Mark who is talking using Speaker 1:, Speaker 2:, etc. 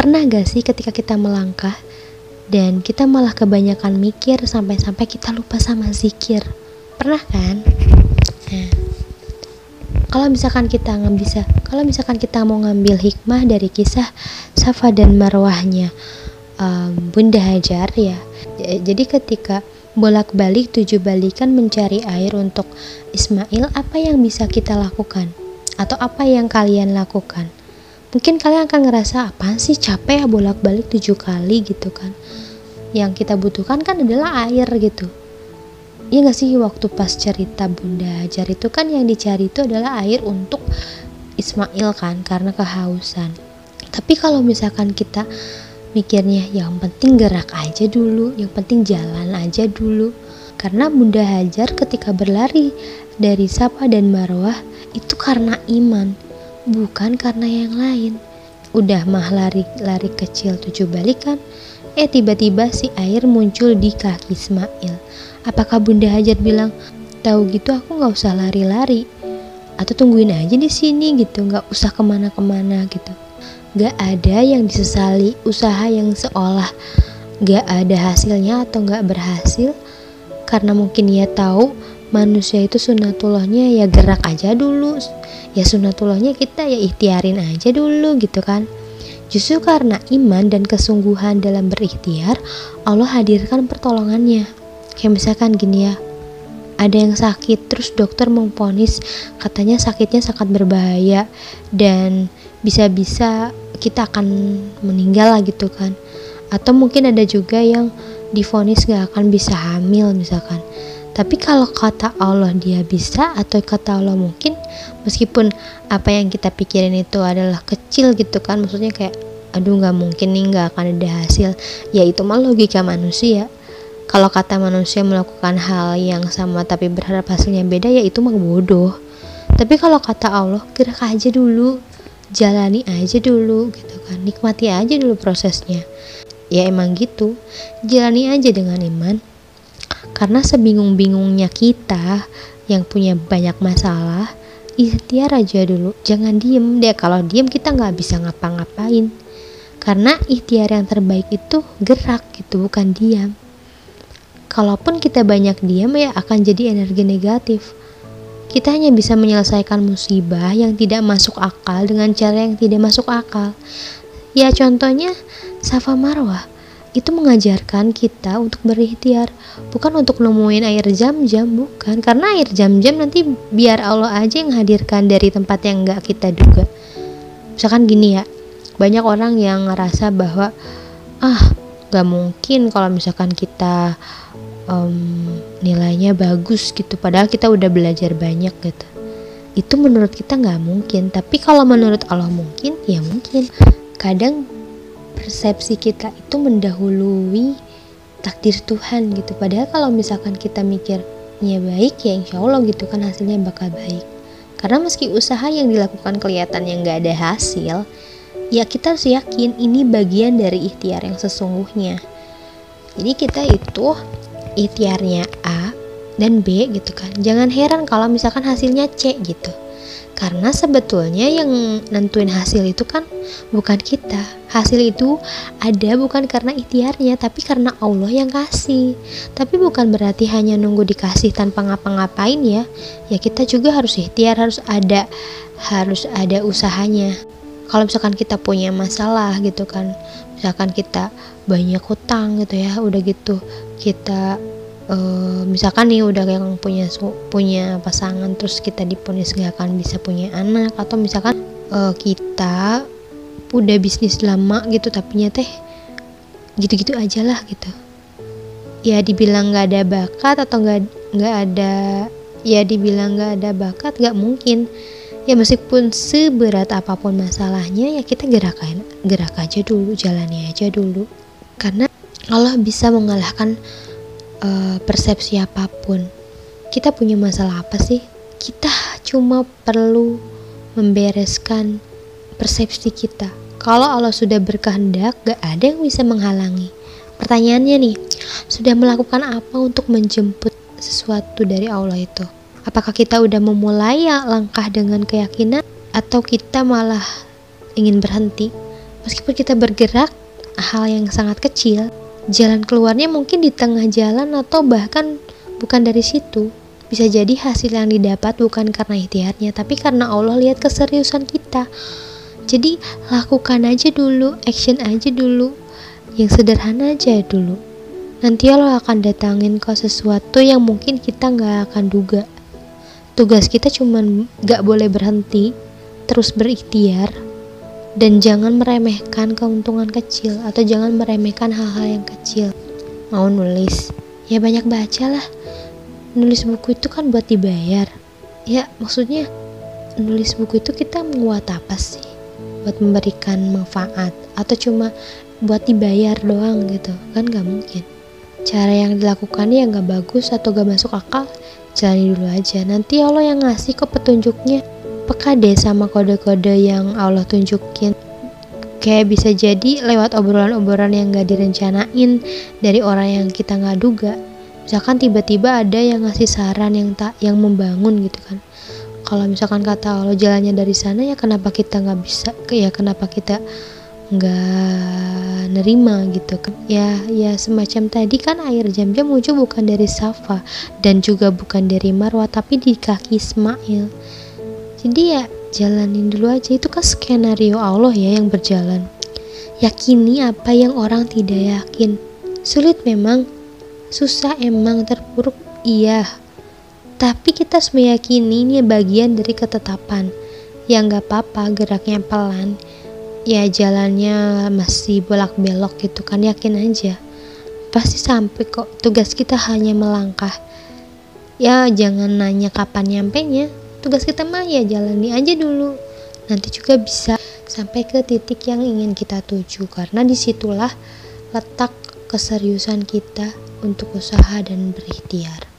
Speaker 1: Pernah gak sih ketika kita melangkah dan kita malah kebanyakan mikir sampai-sampai kita lupa sama zikir? Pernah kan? Nah, kalau misalkan kita nggak bisa, kalau misalkan kita mau ngambil hikmah dari kisah Safa dan Marwahnya um, Bunda Hajar ya, jadi ketika bolak-balik tujuh balikan mencari air untuk Ismail, apa yang bisa kita lakukan? Atau apa yang kalian lakukan? Mungkin kalian akan ngerasa apa sih capek ya bolak-balik tujuh kali gitu kan? Yang kita butuhkan kan adalah air gitu Iya gak sih waktu pas cerita Bunda Hajar itu kan yang dicari itu adalah air untuk Ismail kan karena kehausan. Tapi kalau misalkan kita mikirnya yang penting gerak aja dulu, yang penting jalan aja dulu. Karena Bunda Hajar ketika berlari dari Sapa dan Marwah itu karena iman, bukan karena yang lain. Udah mah lari lari kecil tujuh balikan, eh tiba-tiba si air muncul di kaki Ismail Apakah Bunda Hajar bilang, tahu gitu aku nggak usah lari-lari, atau tungguin aja di sini gitu, nggak usah ke mana-kemana gitu. Gak ada yang disesali usaha yang seolah gak ada hasilnya atau gak berhasil karena mungkin ia tahu manusia itu sunatullahnya ya gerak aja dulu. Ya sunatullahnya kita ya ikhtiarin aja dulu gitu kan. Justru karena iman dan kesungguhan dalam berikhtiar Allah hadirkan pertolongannya. Kayak misalkan gini ya ada yang sakit terus dokter memponis katanya sakitnya sangat berbahaya dan bisa-bisa kita akan meninggal lah gitu kan. Atau mungkin ada juga yang difonis gak akan bisa hamil misalkan tapi kalau kata Allah dia bisa atau kata Allah mungkin meskipun apa yang kita pikirin itu adalah kecil gitu kan maksudnya kayak aduh nggak mungkin nih nggak akan ada hasil ya itu mah logika manusia kalau kata manusia melakukan hal yang sama tapi berharap hasilnya beda ya itu mah bodoh. Tapi kalau kata Allah gerak aja dulu, jalani aja dulu gitu kan, nikmati aja dulu prosesnya. Ya emang gitu, jalani aja dengan iman. Karena sebingung-bingungnya kita yang punya banyak masalah, ikhtiar aja dulu, jangan diem deh. Kalau diem kita nggak bisa ngapa-ngapain. Karena ikhtiar yang terbaik itu gerak gitu, bukan diam kalaupun kita banyak diam ya akan jadi energi negatif. Kita hanya bisa menyelesaikan musibah yang tidak masuk akal dengan cara yang tidak masuk akal. Ya contohnya Safa Marwah itu mengajarkan kita untuk berikhtiar bukan untuk nemuin air jam-jam bukan. Karena air jam-jam nanti biar Allah aja yang hadirkan dari tempat yang nggak kita duga. Misalkan gini ya banyak orang yang ngerasa bahwa ah gak mungkin kalau misalkan kita um, nilainya bagus gitu padahal kita udah belajar banyak gitu. Itu menurut kita nggak mungkin tapi kalau menurut Allah mungkin ya mungkin. Kadang persepsi kita itu mendahului takdir Tuhan gitu. Padahal kalau misalkan kita mikirnya baik ya insya Allah gitu kan hasilnya bakal baik. Karena meski usaha yang dilakukan kelihatan yang nggak ada hasil ya kita harus yakin ini bagian dari ikhtiar yang sesungguhnya. Jadi kita itu ikhtiarnya A dan B gitu kan. Jangan heran kalau misalkan hasilnya C gitu. Karena sebetulnya yang nentuin hasil itu kan bukan kita hasil itu ada bukan karena ikhtiarnya tapi karena Allah yang kasih. Tapi bukan berarti hanya nunggu dikasih tanpa ngapa-ngapain ya. Ya kita juga harus ikhtiar harus ada harus ada usahanya. Kalau misalkan kita punya masalah gitu kan misalkan kita banyak hutang gitu ya udah gitu kita uh, misalkan nih udah yang punya punya pasangan terus kita diponis gak akan bisa punya anak atau misalkan uh, kita udah bisnis lama gitu tapi teh gitu-gitu aja lah gitu ya dibilang nggak ada bakat atau nggak nggak ada ya dibilang nggak ada bakat nggak mungkin ya meskipun seberat apa pun masalahnya ya kita gerakan gerak aja dulu jalani aja dulu karena Allah bisa mengalahkan uh, persepsi apa pun. Kita punya masalah apa sih? Kita cuma perlu membereskan persepsi kita. Kalau Allah sudah berkehendak, gak ada yang bisa menghalangi. Pertanyaannya nih, sudah melakukan apa untuk menjemput sesuatu dari Allah itu? Apakah kita udah memulai langkah dengan keyakinan atau kita malah ingin berhenti? meskipun kita bergerak hal yang sangat kecil jalan keluarnya mungkin di tengah jalan atau bahkan bukan dari situ bisa jadi hasil yang didapat bukan karena ikhtiarnya tapi karena Allah lihat keseriusan kita jadi lakukan aja dulu action aja dulu. Yang sederhana aja dulu. Nanti Allah akan datangin kau sesuatu yang mungkin kita nggak akan duga. Tugas kita cuman nggak boleh berhenti terus berikhtiar dan jangan meremehkan keuntungan kecil atau jangan meremehkan hal-hal yang kecil. Mau nulis? Ya banyak baca lah. Nulis buku itu kan buat dibayar. Ya maksudnya nulis buku itu kita menguat apa sih buat memberikan manfaat atau cuma buat dibayar doang gitu. Kan gak mungkin. Cara yang dilakukan ya gak bagus atau gak masuk akal jalani dulu aja. Nanti Allah yang ngasih kok petunjuknya. Peka deh sama kode-kode yang Allah tunjukin. Kayak bisa jadi lewat obrolan-obrolan yang gak direncanain dari orang yang kita nggak duga. Misalkan tiba-tiba ada yang ngasih saran yang tak yang membangun gitu kan kalau misalkan kata Allah jalannya dari sana ya kenapa kita nggak bisa ya kenapa kita nggak nerima gitu? Ya ya semacam tadi kan air jam-jam muncul bukan dari Safa dan juga bukan dari Marwah tapi di kaki Ismail. Jadi ya jalanin dulu aja. Itu kan skenario Allah ya yang berjalan. Yakini apa yang orang tidak yakin. Sulit memang. Susah emang terpuruk. Iya tapi kita harus meyakini ini bagian dari ketetapan. Ya nggak apa-apa geraknya pelan. Ya jalannya masih bolak belok gitu kan yakin aja. Pasti sampai kok tugas kita hanya melangkah. Ya jangan nanya kapan nyampe nya tugas kita mah ya jalani aja dulu. Nanti juga bisa sampai ke titik yang ingin kita tuju. Karena di situlah letak keseriusan kita untuk usaha dan berikhtiar